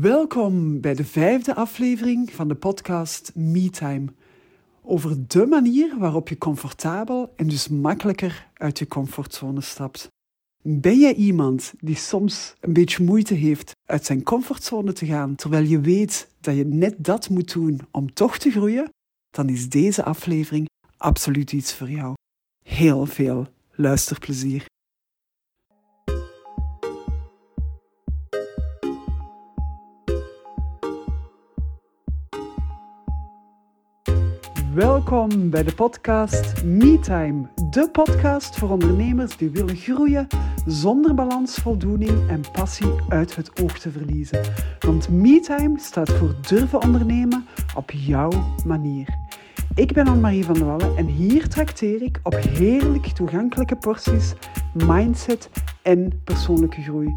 Welkom bij de vijfde aflevering van de podcast MeTime. Over de manier waarop je comfortabel en dus makkelijker uit je comfortzone stapt. Ben jij iemand die soms een beetje moeite heeft uit zijn comfortzone te gaan, terwijl je weet dat je net dat moet doen om toch te groeien? Dan is deze aflevering absoluut iets voor jou. Heel veel luisterplezier. Welkom bij de podcast MeTime, de podcast voor ondernemers die willen groeien zonder balans, voldoening en passie uit het oog te verliezen. Want MeTime staat voor durven ondernemen op jouw manier. Ik ben Anne-Marie van der Wallen en hier trakteer ik op heerlijk toegankelijke porties mindset en persoonlijke groei.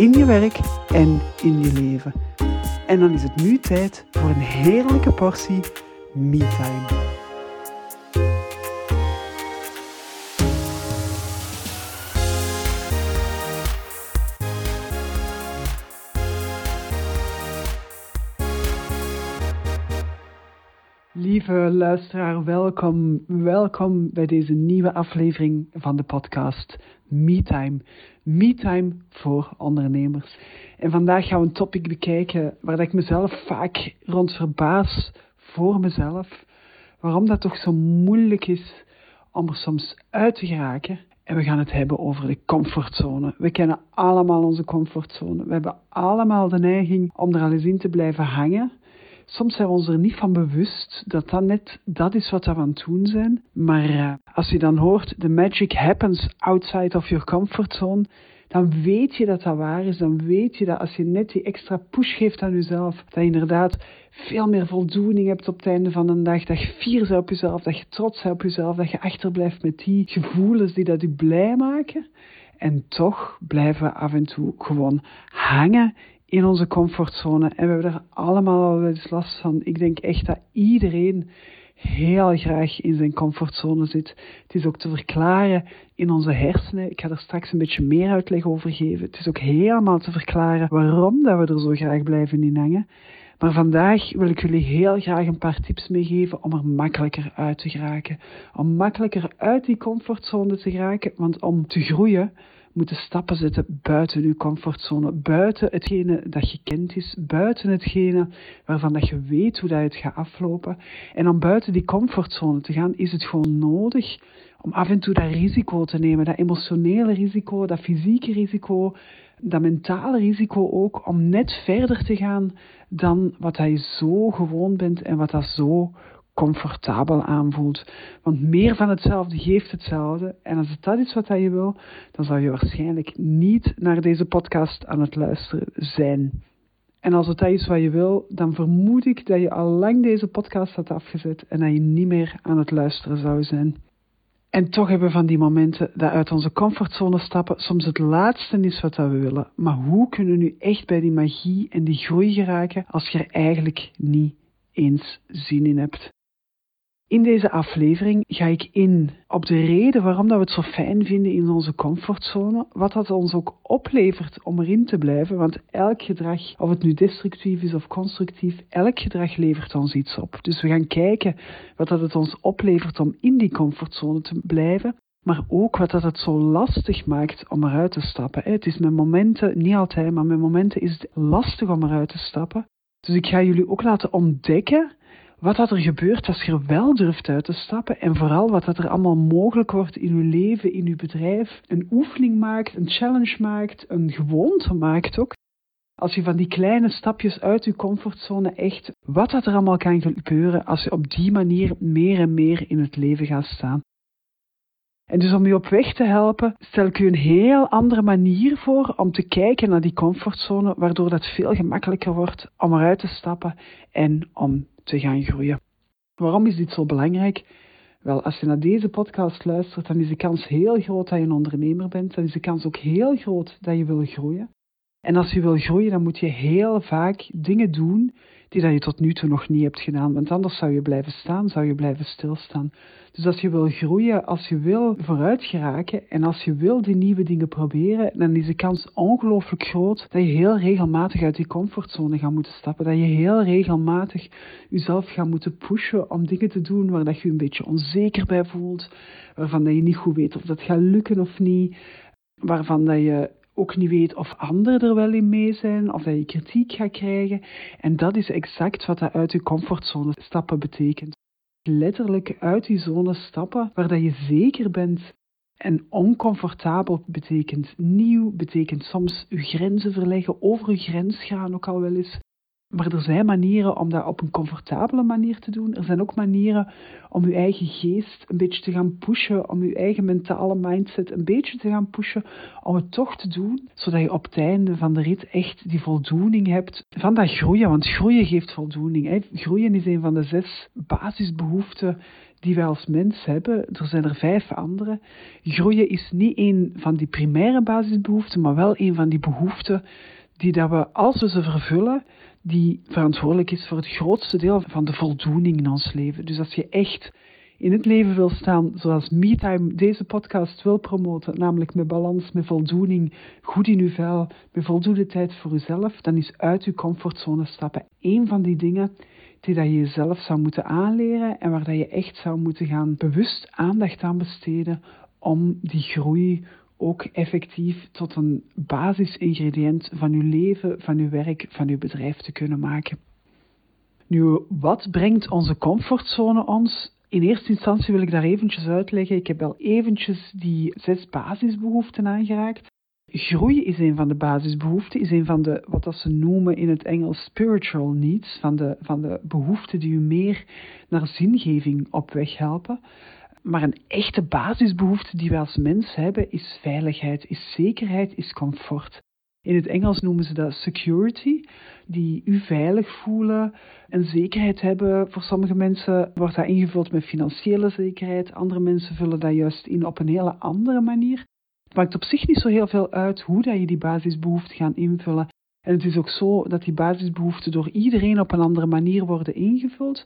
In je werk en in je leven. En dan is het nu tijd voor een heerlijke portie MeTime. Lieve luisteraar, welkom. Welkom bij deze nieuwe aflevering van de podcast MeTime. MeTime voor ondernemers. En vandaag gaan we een topic bekijken waar ik mezelf vaak rond verbaas voor mezelf. Waarom dat toch zo moeilijk is om er soms uit te geraken. En we gaan het hebben over de comfortzone. We kennen allemaal onze comfortzone. We hebben allemaal de neiging om er al eens in te blijven hangen soms zijn we ons er niet van bewust dat dat net dat is wat we aan het doen zijn. Maar uh, als je dan hoort, the magic happens outside of your comfort zone, dan weet je dat dat waar is. Dan weet je dat als je net die extra push geeft aan jezelf, dat je inderdaad veel meer voldoening hebt op het einde van de dag. Dat je fier bent op jezelf, dat je trots bent op jezelf, dat je achterblijft met die gevoelens die dat je blij maken. En toch blijven we af en toe gewoon hangen in onze comfortzone. En we hebben er allemaal al wel eens last van. Ik denk echt dat iedereen heel graag in zijn comfortzone zit. Het is ook te verklaren in onze hersenen. Ik ga er straks een beetje meer uitleg over geven. Het is ook helemaal te verklaren waarom dat we er zo graag blijven in hangen. Maar vandaag wil ik jullie heel graag een paar tips meegeven om er makkelijker uit te geraken. Om makkelijker uit die comfortzone te geraken, want om te groeien moeten stappen zetten buiten uw comfortzone, buiten hetgene dat je kent is, buiten hetgene waarvan dat je weet hoe dat het gaat aflopen. En om buiten die comfortzone te gaan, is het gewoon nodig om af en toe dat risico te nemen, dat emotionele risico, dat fysieke risico, dat mentale risico ook, om net verder te gaan dan wat je zo gewoon bent en wat dat zo comfortabel aanvoelt. Want meer van hetzelfde geeft hetzelfde. En als het dat is wat je wil, dan zou je waarschijnlijk niet naar deze podcast aan het luisteren zijn. En als het dat is wat je wil, dan vermoed ik dat je al lang deze podcast had afgezet en dat je niet meer aan het luisteren zou zijn. En toch hebben we van die momenten dat uit onze comfortzone stappen soms het laatste is wat we willen. Maar hoe kunnen we nu echt bij die magie en die groei geraken als je er eigenlijk niet eens zin in hebt? In deze aflevering ga ik in op de reden waarom dat we het zo fijn vinden in onze comfortzone, wat dat ons ook oplevert om erin te blijven, want elk gedrag, of het nu destructief is of constructief, elk gedrag levert ons iets op. Dus we gaan kijken wat dat het ons oplevert om in die comfortzone te blijven, maar ook wat dat het zo lastig maakt om eruit te stappen. Het is met momenten, niet altijd, maar met momenten is het lastig om eruit te stappen. Dus ik ga jullie ook laten ontdekken wat dat er gebeurt als je er wel durft uit te stappen en vooral wat dat er allemaal mogelijk wordt in je leven, in je bedrijf, een oefening maakt, een challenge maakt, een gewoonte maakt ook. Als je van die kleine stapjes uit je comfortzone echt, wat dat er allemaal kan gebeuren als je op die manier meer en meer in het leven gaat staan. En dus om je op weg te helpen, stel ik u een heel andere manier voor om te kijken naar die comfortzone, waardoor dat veel gemakkelijker wordt om eruit te stappen en om gaan groeien. Waarom is dit zo belangrijk? Wel, als je naar deze podcast luistert, dan is de kans heel groot dat je een ondernemer bent. Dan is de kans ook heel groot dat je wil groeien. En als je wil groeien, dan moet je heel vaak dingen doen die dat je tot nu toe nog niet hebt gedaan. Want anders zou je blijven staan, zou je blijven stilstaan. Dus als je wil groeien, als je wil vooruit geraken en als je wil die nieuwe dingen proberen, dan is de kans ongelooflijk groot dat je heel regelmatig uit die comfortzone gaat moeten stappen. Dat je heel regelmatig jezelf gaat moeten pushen om dingen te doen waar dat je, je een beetje onzeker bij voelt, waarvan dat je niet goed weet of dat gaat lukken of niet, waarvan dat je ook niet weet of anderen er wel in mee zijn, of dat je kritiek gaat krijgen. En dat is exact wat dat uit je comfortzone stappen betekent. Letterlijk uit die zone stappen waar dat je zeker bent. En oncomfortabel betekent nieuw, betekent soms je grenzen verleggen, over je grens gaan ook al wel eens. Maar er zijn manieren om dat op een comfortabele manier te doen. Er zijn ook manieren om je eigen geest een beetje te gaan pushen, om je eigen mentale mindset een beetje te gaan pushen, om het toch te doen, zodat je op het einde van de rit echt die voldoening hebt van dat groeien. Want groeien geeft voldoening. Hè. Groeien is een van de zes basisbehoeften die wij als mens hebben. Er zijn er vijf andere. Groeien is niet een van die primaire basisbehoeften, maar wel een van die behoeften die dat we, als we ze vervullen, die verantwoordelijk is voor het grootste deel van de voldoening in ons leven. Dus als je echt in het leven wil staan zoals MeTime deze podcast wil promoten, namelijk met balans, met voldoening, goed in uw vel, met voldoende tijd voor uzelf, dan is uit uw comfortzone stappen één van die dingen die dat je jezelf zou moeten aanleren en waar dat je echt zou moeten gaan bewust aandacht aan besteden om die groei ook effectief tot een basisingrediënt van uw leven, van uw werk, van uw bedrijf te kunnen maken. Nu, wat brengt onze comfortzone ons? In eerste instantie wil ik daar eventjes uitleggen. Ik heb al eventjes die zes basisbehoeften aangeraakt. Groei is een van de basisbehoeften, is een van de, wat dat ze noemen in het Engels spiritual needs, van de, van de behoeften die u meer naar zingeving op weg helpen. Maar een echte basisbehoefte die wij als mens hebben is veiligheid, is zekerheid, is comfort. In het Engels noemen ze dat security, die u veilig voelen en zekerheid hebben. Voor sommige mensen wordt dat ingevuld met financiële zekerheid, andere mensen vullen dat juist in op een hele andere manier. Het maakt op zich niet zo heel veel uit hoe dat je die basisbehoeften gaat invullen. En het is ook zo dat die basisbehoeften door iedereen op een andere manier worden ingevuld.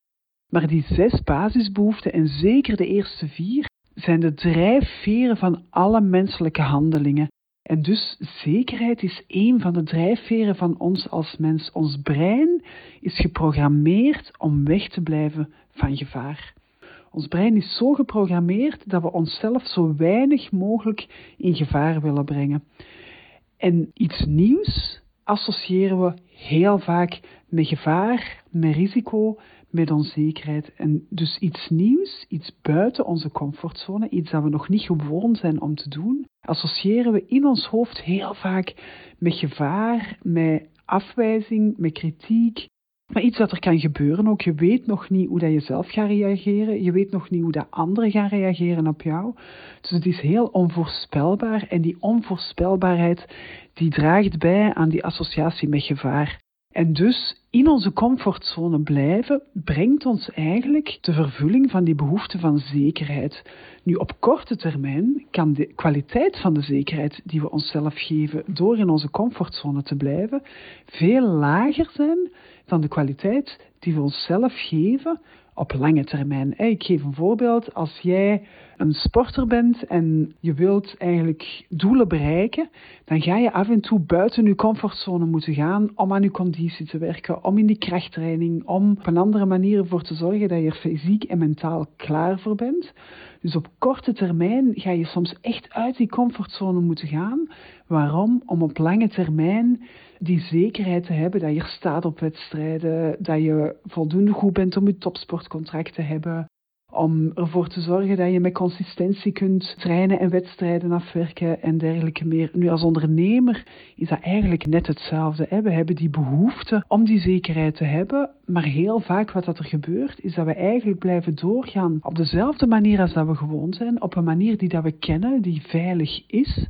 Maar die zes basisbehoeften, en zeker de eerste vier, zijn de drijfveren van alle menselijke handelingen. En dus zekerheid is één van de drijfveren van ons als mens. Ons brein is geprogrammeerd om weg te blijven van gevaar. Ons brein is zo geprogrammeerd dat we onszelf zo weinig mogelijk in gevaar willen brengen. En iets nieuws associëren we heel vaak met gevaar, met risico, met onzekerheid. En dus iets nieuws, iets buiten onze comfortzone, iets dat we nog niet gewoon zijn om te doen, associëren we in ons hoofd heel vaak met gevaar, met afwijzing, met kritiek. Maar iets dat er kan gebeuren ook. Je weet nog niet hoe dat je zelf gaat reageren. Je weet nog niet hoe dat anderen gaan reageren op jou. Dus het is heel onvoorspelbaar. En die onvoorspelbaarheid die draagt bij aan die associatie met gevaar. En dus in onze comfortzone blijven brengt ons eigenlijk de vervulling van die behoefte van zekerheid. Nu, op korte termijn kan de kwaliteit van de zekerheid die we onszelf geven door in onze comfortzone te blijven veel lager zijn dan de kwaliteit die we onszelf geven op lange termijn. Ik geef een voorbeeld. Als jij een sporter bent en je wilt eigenlijk doelen bereiken, dan ga je af en toe buiten je comfortzone moeten gaan om aan je conditie te werken, om in die krachttraining, om op een andere manier ervoor te zorgen dat je er fysiek en mentaal klaar voor bent. Dus op korte termijn ga je soms echt uit die comfortzone moeten gaan. Waarom? Om op lange termijn die zekerheid te hebben dat je staat op wedstrijden, dat je voldoende goed bent om je te hebben, om ervoor te zorgen dat je met consistentie kunt trainen en wedstrijden afwerken en dergelijke meer. Nu, als ondernemer is dat eigenlijk net hetzelfde. We hebben die behoefte om die zekerheid te hebben, maar heel vaak wat dat er gebeurt, is dat we eigenlijk blijven doorgaan op dezelfde manier als dat we gewoon zijn, op een manier die dat we kennen, die veilig is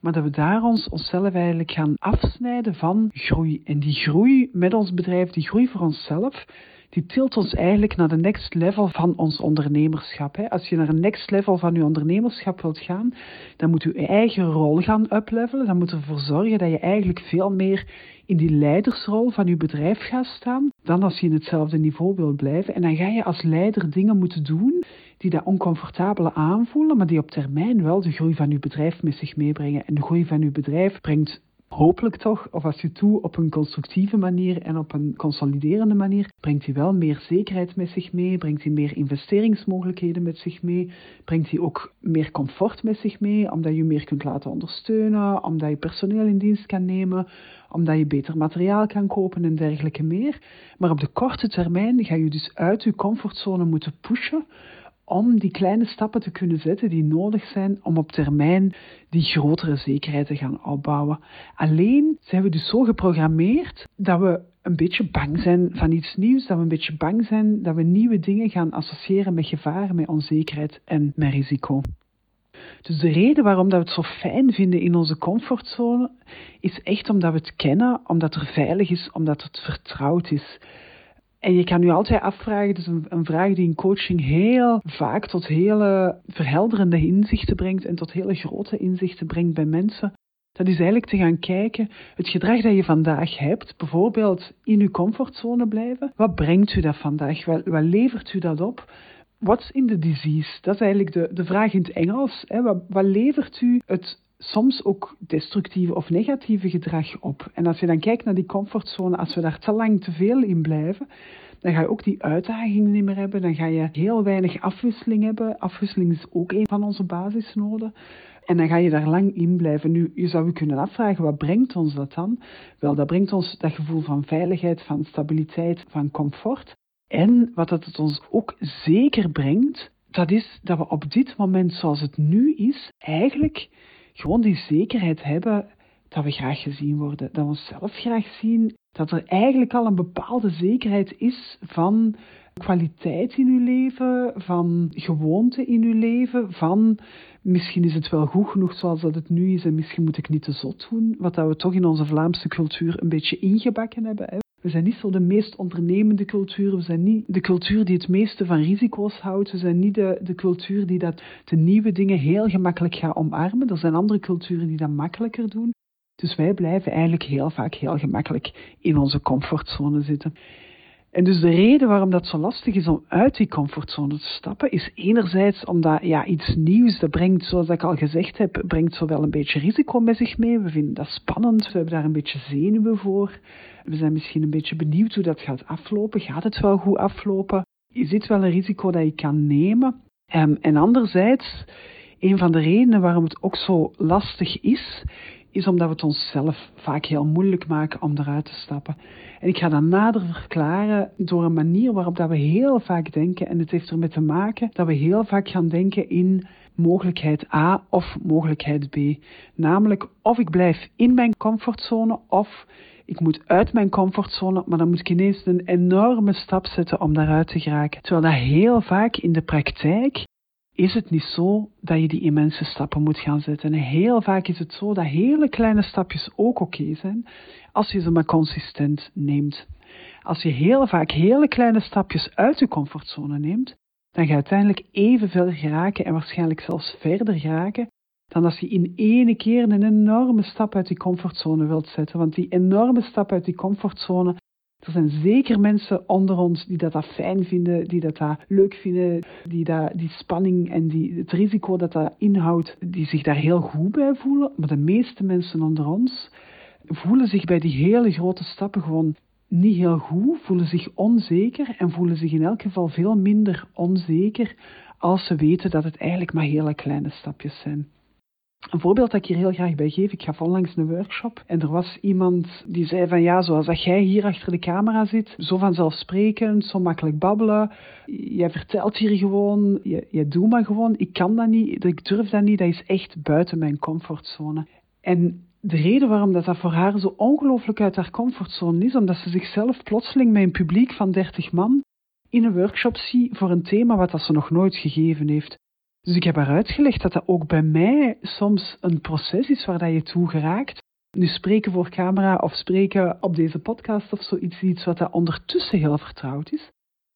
maar dat we daar ons, onszelf eigenlijk gaan afsnijden van groei. En die groei met ons bedrijf, die groei voor onszelf, die tilt ons eigenlijk naar de next level van ons ondernemerschap. Als je naar een next level van je ondernemerschap wilt gaan, dan moet je je eigen rol gaan uplevelen. Dan moet je ervoor zorgen dat je eigenlijk veel meer in die leidersrol van je bedrijf gaat staan, dan als je in hetzelfde niveau wilt blijven. En dan ga je als leider dingen moeten doen die dat oncomfortabele aanvoelen, maar die op termijn wel de groei van je bedrijf met zich meebrengen. En de groei van je bedrijf brengt hopelijk toch, of als je toe op een constructieve manier en op een consoliderende manier, brengt hij wel meer zekerheid met zich mee, brengt hij meer investeringsmogelijkheden met zich mee, brengt hij ook meer comfort met zich mee, omdat je meer kunt laten ondersteunen, omdat je personeel in dienst kan nemen, omdat je beter materiaal kan kopen en dergelijke meer. Maar op de korte termijn ga je dus uit je comfortzone moeten pushen om die kleine stappen te kunnen zetten die nodig zijn om op termijn die grotere zekerheid te gaan opbouwen. Alleen zijn we dus zo geprogrammeerd dat we een beetje bang zijn van iets nieuws, dat we een beetje bang zijn dat we nieuwe dingen gaan associëren met gevaren, met onzekerheid en met risico. Dus de reden waarom dat we het zo fijn vinden in onze comfortzone is echt omdat we het kennen, omdat het veilig is, omdat het vertrouwd is. En je kan je altijd afvragen, is een, een, vraag die in coaching heel vaak tot hele verhelderende inzichten brengt en tot hele grote inzichten brengt bij mensen. Dat is eigenlijk te gaan kijken, het gedrag dat je vandaag hebt, bijvoorbeeld in uw comfortzone blijven, wat brengt u dat vandaag? Wat, wat levert u dat op? What's in the disease? Dat is eigenlijk de, de vraag in het Engels. Hè? Wat, wat levert u het soms ook destructieve of negatieve gedrag op. En als je dan kijkt naar die comfortzone, als we daar te lang te veel in blijven, dan ga je ook die uitdagingen niet meer hebben. Dan ga je heel weinig afwisseling hebben. Afwisseling is ook een van onze basisnoden. En dan ga je daar lang in blijven. Nu, je zou je kunnen afvragen, wat brengt ons dat dan? Wel, dat brengt ons dat gevoel van veiligheid, van stabiliteit, van comfort. En wat het ons ook zeker brengt, dat is dat we op dit moment zoals het nu is, eigenlijk gewoon die zekerheid hebben dat we graag gezien worden, dat we onszelf graag zien, dat er eigenlijk al een bepaalde zekerheid is van kwaliteit in uw leven, van gewoonte in uw leven, van misschien is het wel goed genoeg zoals dat het nu is en misschien moet ik niet te zot doen, wat dat we toch in onze Vlaamse cultuur een beetje ingebakken hebben. We zijn niet zo de meest ondernemende cultuur. We zijn niet de cultuur die het meeste van risico's houdt. We zijn niet de, de cultuur die dat de nieuwe dingen heel gemakkelijk gaat omarmen. Er zijn andere culturen die dat makkelijker doen. Dus wij blijven eigenlijk heel vaak heel gemakkelijk in onze comfortzone zitten. En dus de reden waarom dat zo lastig is om uit die comfortzone te stappen, is enerzijds omdat ja, iets nieuws, dat brengt, zoals ik al gezegd heb, brengt zowel een beetje risico met zich mee. We vinden dat spannend, we hebben daar een beetje zenuwen voor. We zijn misschien een beetje benieuwd hoe dat gaat aflopen. Gaat het wel goed aflopen? Is dit wel een risico dat je kan nemen? Um, en anderzijds, een van de redenen waarom het ook zo lastig is, is omdat we het onszelf vaak heel moeilijk maken om eruit te stappen. En ik ga dat nader verklaren door een manier waarop dat we heel vaak denken, en het heeft ermee te maken dat we heel vaak gaan denken in mogelijkheid A of mogelijkheid B. Namelijk of ik blijf in mijn comfortzone of ik moet uit mijn comfortzone, maar dan moet ik ineens een enorme stap zetten om daaruit te geraken. Terwijl dat heel vaak in de praktijk is het niet zo dat je die immense stappen moet gaan zetten. En heel vaak is het zo dat hele kleine stapjes ook oké zijn, als je ze maar consistent neemt. Als je heel vaak hele kleine stapjes uit je comfortzone neemt, dan ga je uiteindelijk evenveel geraken en waarschijnlijk zelfs verder geraken dan als je in ene keer een enorme stap uit die comfortzone wilt zetten. Want die enorme stap uit die comfortzone, er zijn zeker mensen onder ons die dat, dat fijn vinden, die dat, dat leuk vinden, die dat, die spanning en die, het risico dat dat inhoudt, die zich daar heel goed bij voelen. Maar de meeste mensen onder ons voelen zich bij die hele grote stappen gewoon niet heel goed, voelen zich onzeker en voelen zich in elk geval veel minder onzeker als ze weten dat het eigenlijk maar hele kleine stapjes zijn. Een voorbeeld dat ik hier heel graag bij geef, ik gaf onlangs een workshop en er was iemand die zei van ja, zoals dat jij hier achter de camera zit, zo vanzelfsprekend, zo makkelijk babbelen, jij vertelt hier gewoon, je, doet maar gewoon, ik kan dat niet, ik durf dat niet, dat is echt buiten mijn comfortzone. En de reden waarom dat, dat voor haar zo ongelooflijk uit haar comfortzone is, omdat ze zichzelf plotseling met een publiek van 30 man in een workshop ziet voor een thema wat dat ze nog nooit gegeven heeft. Dus ik heb haar uitgelegd dat dat ook bij mij soms een proces is waar dat je toe geraakt. Nu spreken voor camera of spreken op deze podcast of zoiets, iets wat dat ondertussen heel vertrouwd is.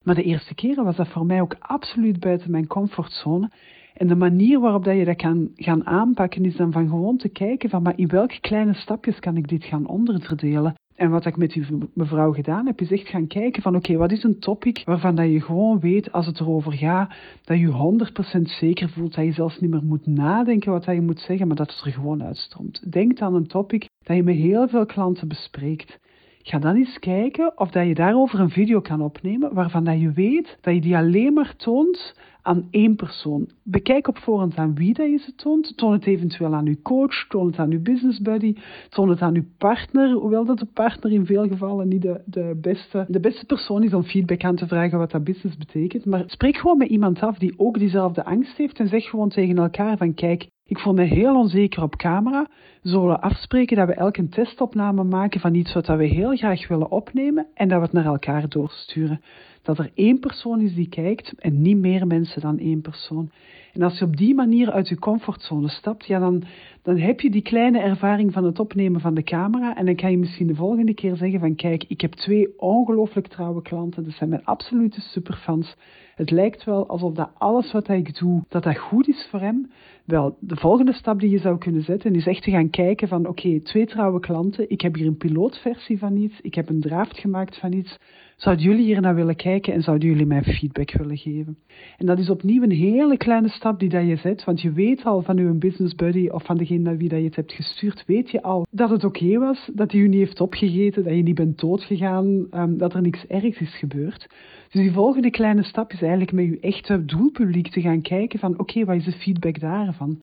Maar de eerste keren was dat voor mij ook absoluut buiten mijn comfortzone. En de manier waarop dat je dat kan gaan aanpakken is dan van gewoon te kijken van maar in welke kleine stapjes kan ik dit gaan onderverdelen. En wat ik met die mevrouw gedaan heb, is echt gaan kijken van oké, wat is een topic waarvan dat je gewoon weet als het erover gaat, dat je 100% zeker voelt, dat je zelfs niet meer moet nadenken wat dat je moet zeggen, maar dat het er gewoon uitstroomt. Denk aan een topic dat je met heel veel klanten bespreekt. Ga dan eens kijken of dat je daarover een video kan opnemen waarvan dat je weet dat je die alleen maar toont aan één persoon. Bekijk op voorhand aan wie dat je ze toont. Toon het eventueel aan uw coach, toon het aan uw business buddy, toon het aan uw partner, hoewel dat de partner in veel gevallen niet de, de, beste, de beste persoon is om feedback aan te vragen wat dat business betekent. Maar spreek gewoon met iemand af die ook diezelfde angst heeft en zeg gewoon tegen elkaar van kijk, ik voel me heel onzeker op camera. Zullen we afspreken dat we elk een testopname maken van iets wat we heel graag willen opnemen en dat we het naar elkaar doorsturen? Dat er één persoon is die kijkt en niet meer mensen dan één persoon. En als je op die manier uit je comfortzone stapt, ja, dan, dan heb je die kleine ervaring van het opnemen van de camera. En dan kan je misschien de volgende keer zeggen van kijk, ik heb twee ongelooflijk trouwe klanten. Dat zijn mijn absolute superfans. Het lijkt wel alsof dat alles wat ik doe, dat dat goed is voor hem. Wel, de volgende stap die je zou kunnen zetten is echt te gaan kijken van oké, twee trouwe klanten. Ik heb hier een pilootversie van iets. Ik heb een draft gemaakt van iets. Zouden jullie hier naar willen kijken en zouden jullie mij feedback willen geven? En dat is opnieuw een hele kleine stap die dat je zet, want je weet al van uw business buddy of van degene naar wie je het hebt gestuurd, weet je al dat het oké was, dat hij u niet heeft opgegeten, dat je niet bent doodgegaan, um, dat er niks ergs is gebeurd. Dus die volgende kleine stap is eigenlijk met je echte doelpubliek te gaan kijken van oké, wat is de feedback daarvan?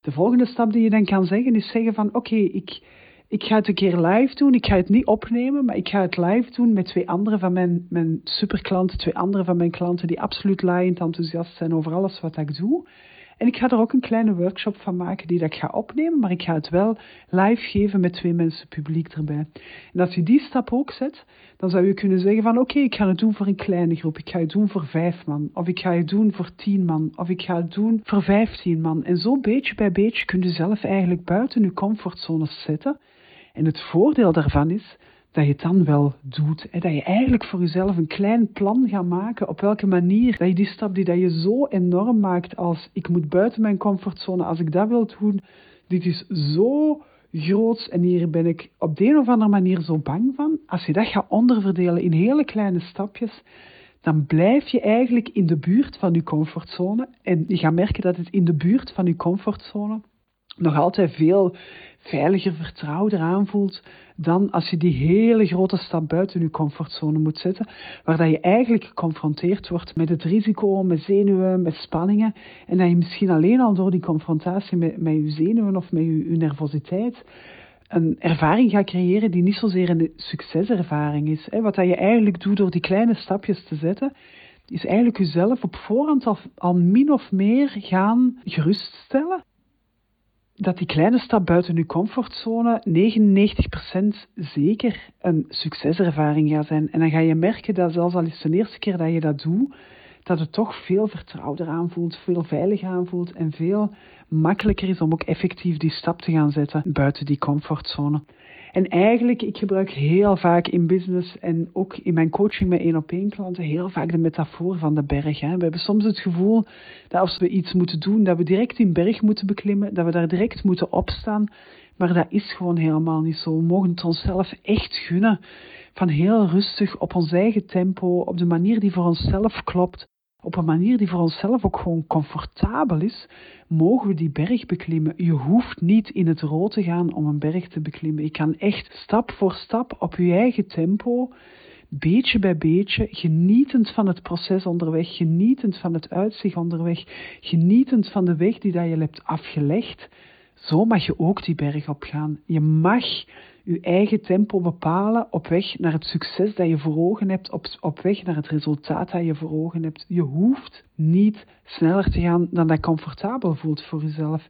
De volgende stap die je dan kan zeggen is zeggen van oké, ik ik ga het een keer live doen. Ik ga het niet opnemen, maar ik ga het live doen met twee andere van mijn, mijn superklanten, twee andere van mijn klanten die absoluut laaiend enthousiast zijn over alles wat ik doe. En ik ga er ook een kleine workshop van maken die dat ik ga opnemen, maar ik ga het wel live geven met twee mensen publiek erbij. En als je die stap ook zet, dan zou je kunnen zeggen van oké, ik ga het doen voor een kleine groep, ik ga het doen voor vijf man, of ik ga het doen voor tien man, of ik ga het doen voor vijftien man. En zo beetje bij beetje kun je zelf eigenlijk buiten je comfortzone zetten en het voordeel daarvan is dat je het dan wel doet. Dat je eigenlijk voor jezelf een klein plan gaat maken op welke manier dat je die stap die dat je zo enorm maakt als ik moet buiten mijn comfortzone, als ik dat wil doen, dit is zo groot en hier ben ik op de een of andere manier zo bang van. Als je dat gaat onderverdelen in hele kleine stapjes, dan blijf je eigenlijk in de buurt van je comfortzone. En je gaat merken dat het in de buurt van je comfortzone nog altijd veel veiliger, vertrouwder aanvoelt dan als je die hele grote stap buiten je comfortzone moet zetten, waar dat je eigenlijk geconfronteerd wordt met het risico, met zenuwen, met spanningen, en dat je misschien alleen al door die confrontatie met, met je zenuwen of met je, je nervositeit een ervaring gaat creëren die niet zozeer een succeservaring is. Wat dat je eigenlijk doet door die kleine stapjes te zetten, is eigenlijk jezelf op voorhand al, al min of meer gaan geruststellen dat die kleine stap buiten uw comfortzone 99% zeker een succeservaring gaat zijn. En dan ga je merken dat zelfs al is het de eerste keer dat je dat doet, dat het toch veel vertrouwder aanvoelt, veel veiliger aanvoelt en veel makkelijker is om ook effectief die stap te gaan zetten buiten die comfortzone. En eigenlijk, ik gebruik heel vaak in business en ook in mijn coaching met één op één klanten heel vaak de metafoor van de berg. Hè. We hebben soms het gevoel dat als we iets moeten doen, dat we direct die berg moeten beklimmen, dat we daar direct moeten opstaan. Maar dat is gewoon helemaal niet zo. We mogen het onszelf echt gunnen van heel rustig op ons eigen tempo, op de manier die voor onszelf klopt, op een manier die voor onszelf ook gewoon comfortabel is, mogen we die berg beklimmen. Je hoeft niet in het rood te gaan om een berg te beklimmen. Je kan echt stap voor stap op je eigen tempo, beetje bij beetje, genietend van het proces onderweg, genietend van het uitzicht onderweg, genietend van de weg die dat je hebt afgelegd, zo mag je ook die berg opgaan. Je mag je eigen tempo bepalen op weg naar het succes dat je voor ogen hebt, op, op weg naar het resultaat dat je voor ogen hebt. Je hoeft niet sneller te gaan dan dat comfortabel voelt voor jezelf.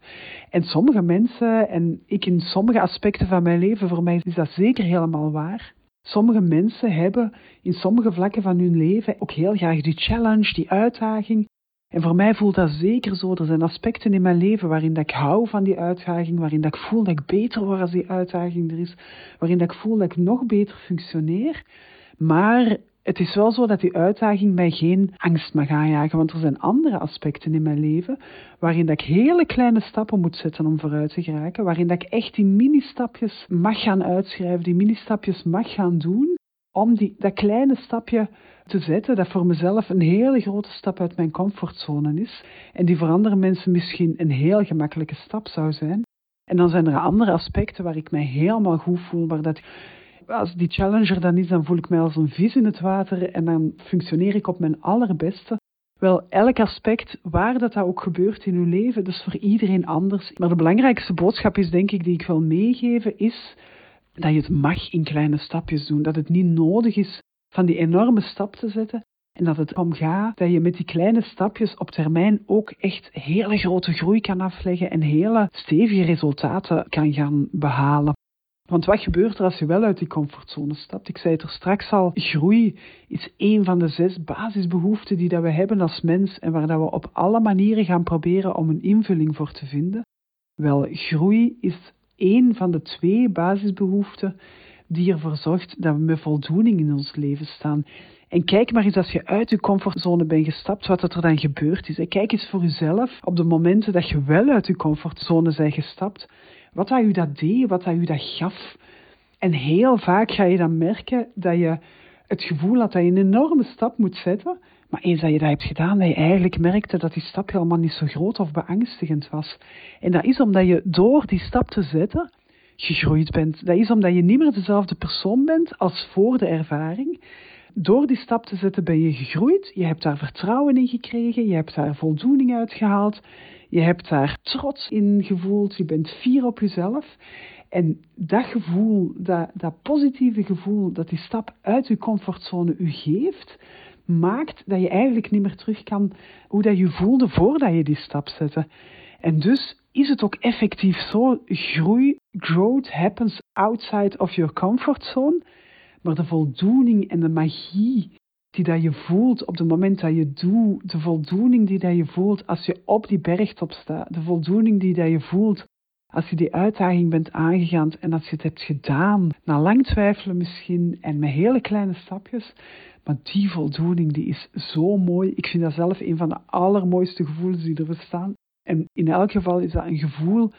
En sommige mensen, en ik in sommige aspecten van mijn leven, voor mij is dat zeker helemaal waar. Sommige mensen hebben in sommige vlakken van hun leven ook heel graag die challenge, die uitdaging. En voor mij voelt dat zeker zo. Er zijn aspecten in mijn leven waarin dat ik hou van die uitdaging, waarin dat ik voel dat ik beter word als die uitdaging er is, waarin dat ik voel dat ik nog beter functioneer. Maar het is wel zo dat die uitdaging mij geen angst mag aanjagen, want er zijn andere aspecten in mijn leven waarin dat ik hele kleine stappen moet zetten om vooruit te geraken, waarin dat ik echt die mini-stapjes mag gaan uitschrijven, die mini-stapjes mag gaan doen, om die, dat kleine stapje te zetten, dat voor mezelf een hele grote stap uit mijn comfortzone is en die voor andere mensen misschien een heel gemakkelijke stap zou zijn. En dan zijn er andere aspecten waar ik mij helemaal goed voel, waar dat als die challenger dan is, dan voel ik mij als een vis in het water en dan functioneer ik op mijn allerbeste. Wel, elk aspect, waar dat, dat ook gebeurt in uw leven, is voor iedereen anders. Maar de belangrijkste boodschap is, denk ik, die ik wil meegeven, is dat je het mag in kleine stapjes doen. Dat het niet nodig is van die enorme stap te zetten. En dat het om gaat dat je met die kleine stapjes op termijn ook echt hele grote groei kan afleggen en hele stevige resultaten kan gaan behalen. Want wat gebeurt er als je wel uit die comfortzone stapt? Ik zei het er straks al, groei is een van de zes basisbehoeften die dat we hebben als mens en waar dat we op alle manieren gaan proberen om een invulling voor te vinden. Wel, groei is één van de twee basisbehoeften die ervoor zorgt dat we met voldoening in ons leven staan. En kijk maar eens als je uit je comfortzone bent gestapt, wat er dan gebeurd is. kijk eens voor jezelf op de momenten dat je wel uit je comfortzone bent gestapt, wat dat u dat deed, wat dat u dat gaf. En heel vaak ga je dan merken dat je het gevoel had dat je een enorme stap moet zetten, maar eens dat je dat hebt gedaan, dat je eigenlijk merkte dat die stap helemaal niet zo groot of beangstigend was. En dat is omdat je door die stap te zetten gegroeid bent. Dat is omdat je niet meer dezelfde persoon bent als voor de ervaring. Door die stap te zetten ben je gegroeid, je hebt daar vertrouwen in gekregen, je hebt daar voldoening uit gehaald, je hebt daar trots in gevoeld, je bent fier op jezelf. En dat gevoel, dat, dat positieve gevoel dat die stap uit je comfortzone u geeft, maakt dat je eigenlijk niet meer terug kan hoe dat je voelde voordat je die stap zette. En dus is het ook effectief zo, groei, growth happens outside of your comfort zone, maar de voldoening en de magie die dat je voelt op het moment dat je doet, de voldoening die dat je voelt als je op die bergtop staat, de voldoening die dat je voelt als je die uitdaging bent aangegaan en als je het hebt gedaan, na lang twijfelen misschien en met hele kleine stapjes, maar die voldoening die is zo mooi. Ik vind dat zelf een van de allermooiste gevoelens die er bestaan. En in elk geval is dat een gevoel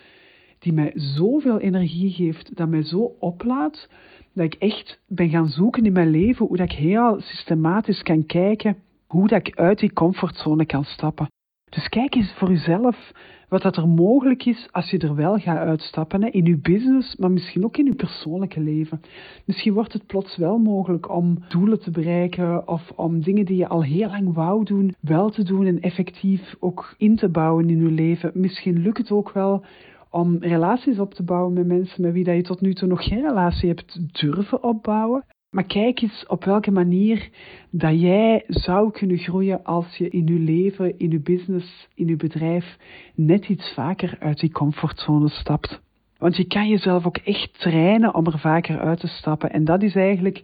die mij zoveel energie geeft, dat mij zo oplaat, dat ik echt ben gaan zoeken in mijn leven hoe dat ik heel systematisch kan kijken hoe dat ik uit die comfortzone kan stappen. Dus kijk eens voor jezelf wat dat er mogelijk is als je er wel gaat uitstappen. Hè, in je business, maar misschien ook in je persoonlijke leven. Misschien wordt het plots wel mogelijk om doelen te bereiken of om dingen die je al heel lang wou doen, wel te doen en effectief ook in te bouwen in je leven. Misschien lukt het ook wel om relaties op te bouwen met mensen met wie dat je tot nu toe nog geen relatie hebt durven opbouwen. Maar kijk eens op welke manier dat jij zou kunnen groeien als je in je leven, in je business, in je bedrijf net iets vaker uit die comfortzone stapt. Want je kan jezelf ook echt trainen om er vaker uit te stappen. En dat is eigenlijk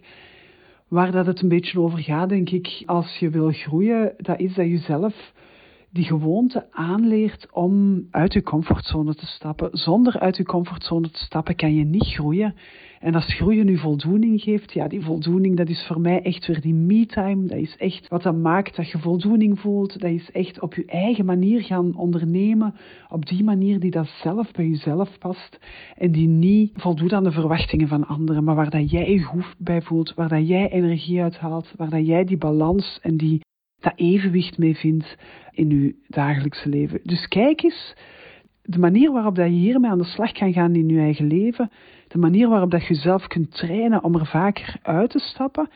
waar dat het een beetje over gaat, denk ik, als je wil groeien. Dat is dat je zelf die gewoonte aanleert om uit je comfortzone te stappen. Zonder uit je comfortzone te stappen kan je niet groeien. En als groeien nu voldoening geeft, ja, die voldoening, dat is voor mij echt weer die me-time. Dat is echt wat dat maakt dat je voldoening voelt. Dat is echt op je eigen manier gaan ondernemen. Op die manier die dat zelf bij jezelf past. En die niet voldoet aan de verwachtingen van anderen, maar waar dat jij je goed bij voelt, waar dat jij energie uithaalt, waar dat jij die balans en die dat evenwicht mee vindt in je dagelijkse leven. Dus kijk eens, de manier waarop dat je hiermee aan de slag kan gaan in je eigen leven, de manier waarop dat je jezelf kunt trainen om er vaker uit te stappen,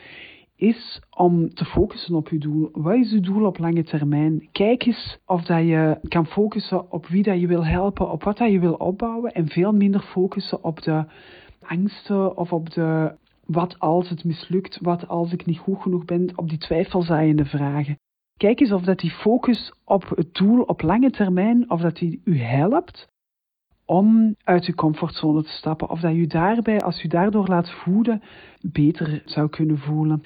is om te focussen op je doel. Wat is je doel op lange termijn? Kijk eens of dat je kan focussen op wie dat je wil helpen, op wat dat je wil opbouwen en veel minder focussen op de angsten of op de wat als het mislukt, wat als ik niet goed genoeg ben, op die twijfelzaaiende vragen. Kijk eens of dat die focus op het doel op lange termijn, of dat die u helpt om uit uw comfortzone te stappen. Of dat u daarbij, als u daardoor laat voeden, beter zou kunnen voelen.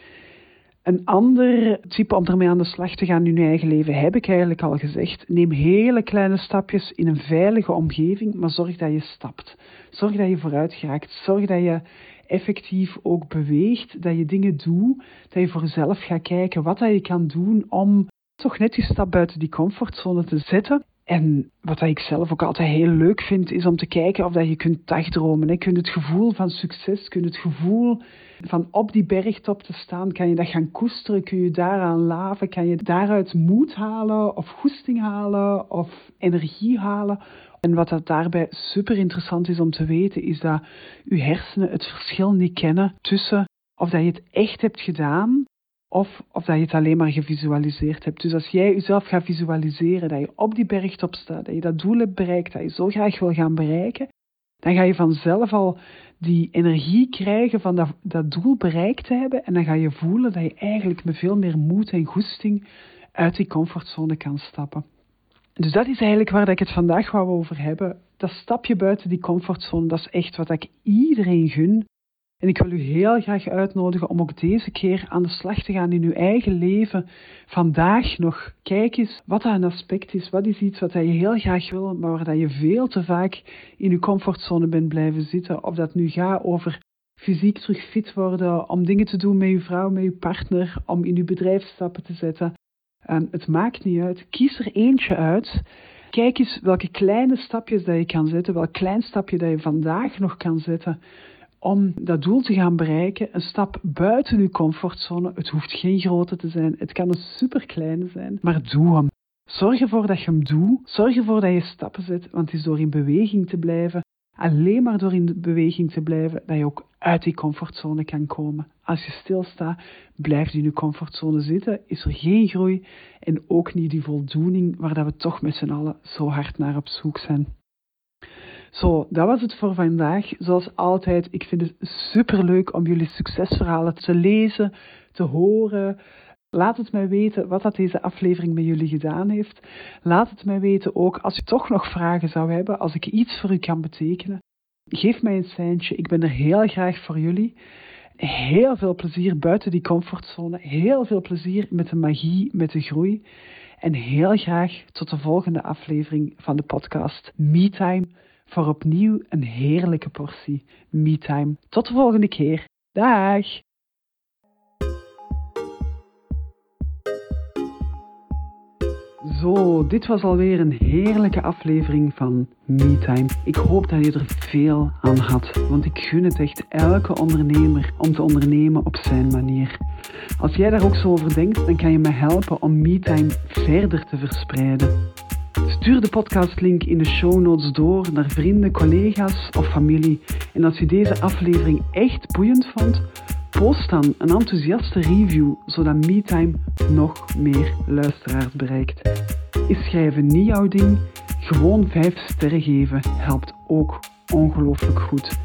Een ander type om ermee aan de slag te gaan in uw eigen leven, heb ik eigenlijk al gezegd. Neem hele kleine stapjes in een veilige omgeving, maar zorg dat je stapt. Zorg dat je vooruit geraakt. Zorg dat je effectief ook beweegt, dat je dingen doet, dat je voor jezelf gaat kijken wat dat je kan doen om toch net die stap buiten die comfortzone te zetten en wat ik zelf ook altijd heel leuk vind, is om te kijken of dat je kunt dagdromen. Je kunt het gevoel van succes, kunt het gevoel van op die bergtop te staan, kan je dat gaan koesteren, kun je daaraan laven, kan je daaruit moed halen of goesting halen of energie halen. En wat dat daarbij super interessant is om te weten, is dat je hersenen het verschil niet kennen tussen of dat je het echt hebt gedaan of, of dat je het alleen maar gevisualiseerd hebt. Dus als jij jezelf gaat visualiseren, dat je op die bergtop staat, dat je dat doel hebt bereikt, dat je zo graag wil gaan bereiken, dan ga je vanzelf al die energie krijgen van dat, dat doel bereikt te hebben. En dan ga je voelen dat je eigenlijk met veel meer moed en goesting uit die comfortzone kan stappen. Dus dat is eigenlijk waar ik het vandaag wou over hebben. Dat stapje buiten die comfortzone, dat is echt wat ik iedereen gun. En ik wil u heel graag uitnodigen om ook deze keer aan de slag te gaan in uw eigen leven. Vandaag nog. Kijk eens wat dat een aspect is. Wat is iets wat je heel graag wil, maar waar dat je veel te vaak in uw comfortzone bent blijven zitten. Of dat nu gaat over fysiek terug fit worden, om dingen te doen met uw vrouw, met uw partner, om in uw bedrijf stappen te zetten. En het maakt niet uit. Kies er eentje uit. Kijk eens welke kleine stapjes dat je kan zetten, welk klein stapje dat je vandaag nog kan zetten om dat doel te gaan bereiken, een stap buiten uw comfortzone. Het hoeft geen grote te zijn, het kan een superkleine zijn, maar doe hem. Zorg ervoor dat je hem doet. Zorg ervoor dat je stappen zet, want het is door in beweging te blijven, alleen maar door in beweging te blijven, dat je ook uit die comfortzone kan komen. Als je stilstaat, blijft in je comfortzone zitten, is er geen groei en ook niet die voldoening waar dat we toch met z'n allen zo hard naar op zoek zijn. Zo, dat was het voor vandaag. Zoals altijd, ik vind het superleuk om jullie succesverhalen te lezen, te horen. Laat het mij weten wat dat deze aflevering met jullie gedaan heeft. Laat het mij weten ook als je toch nog vragen zou hebben, als ik iets voor u kan betekenen. Geef mij een seintje, ik ben er heel graag voor jullie. Heel veel plezier buiten die comfortzone. Heel veel plezier met de magie, met de groei. En heel graag tot de volgende aflevering van de podcast MeTime voor opnieuw een heerlijke portie me-time. Tot de volgende keer. Dag! Zo, dit was alweer een heerlijke aflevering van MeTime. Ik hoop dat je er veel aan had, want ik gun het echt elke ondernemer om te ondernemen op zijn manier. Als jij daar ook zo over denkt, dan kan je me helpen om MeTime verder te verspreiden. Stuur de podcastlink in de show notes door naar vrienden, collega's of familie. En als je deze aflevering echt boeiend vond, post dan een enthousiaste review, zodat MeTime nog meer luisteraars bereikt. Is schrijven niet jouw ding? Gewoon 5 sterren geven helpt ook ongelooflijk goed.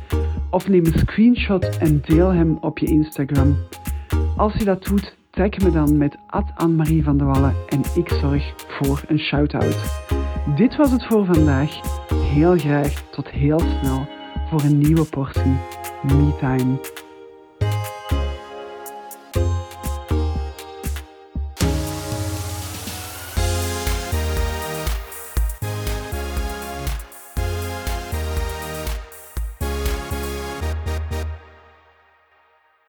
Of neem een screenshot en deel hem op je Instagram. Als je dat doet, tag me dan met Anne-Marie van de Wallen en ik zorg voor een shout-out. Dit was het voor vandaag. Heel graag tot heel snel voor een nieuwe portie MeTime.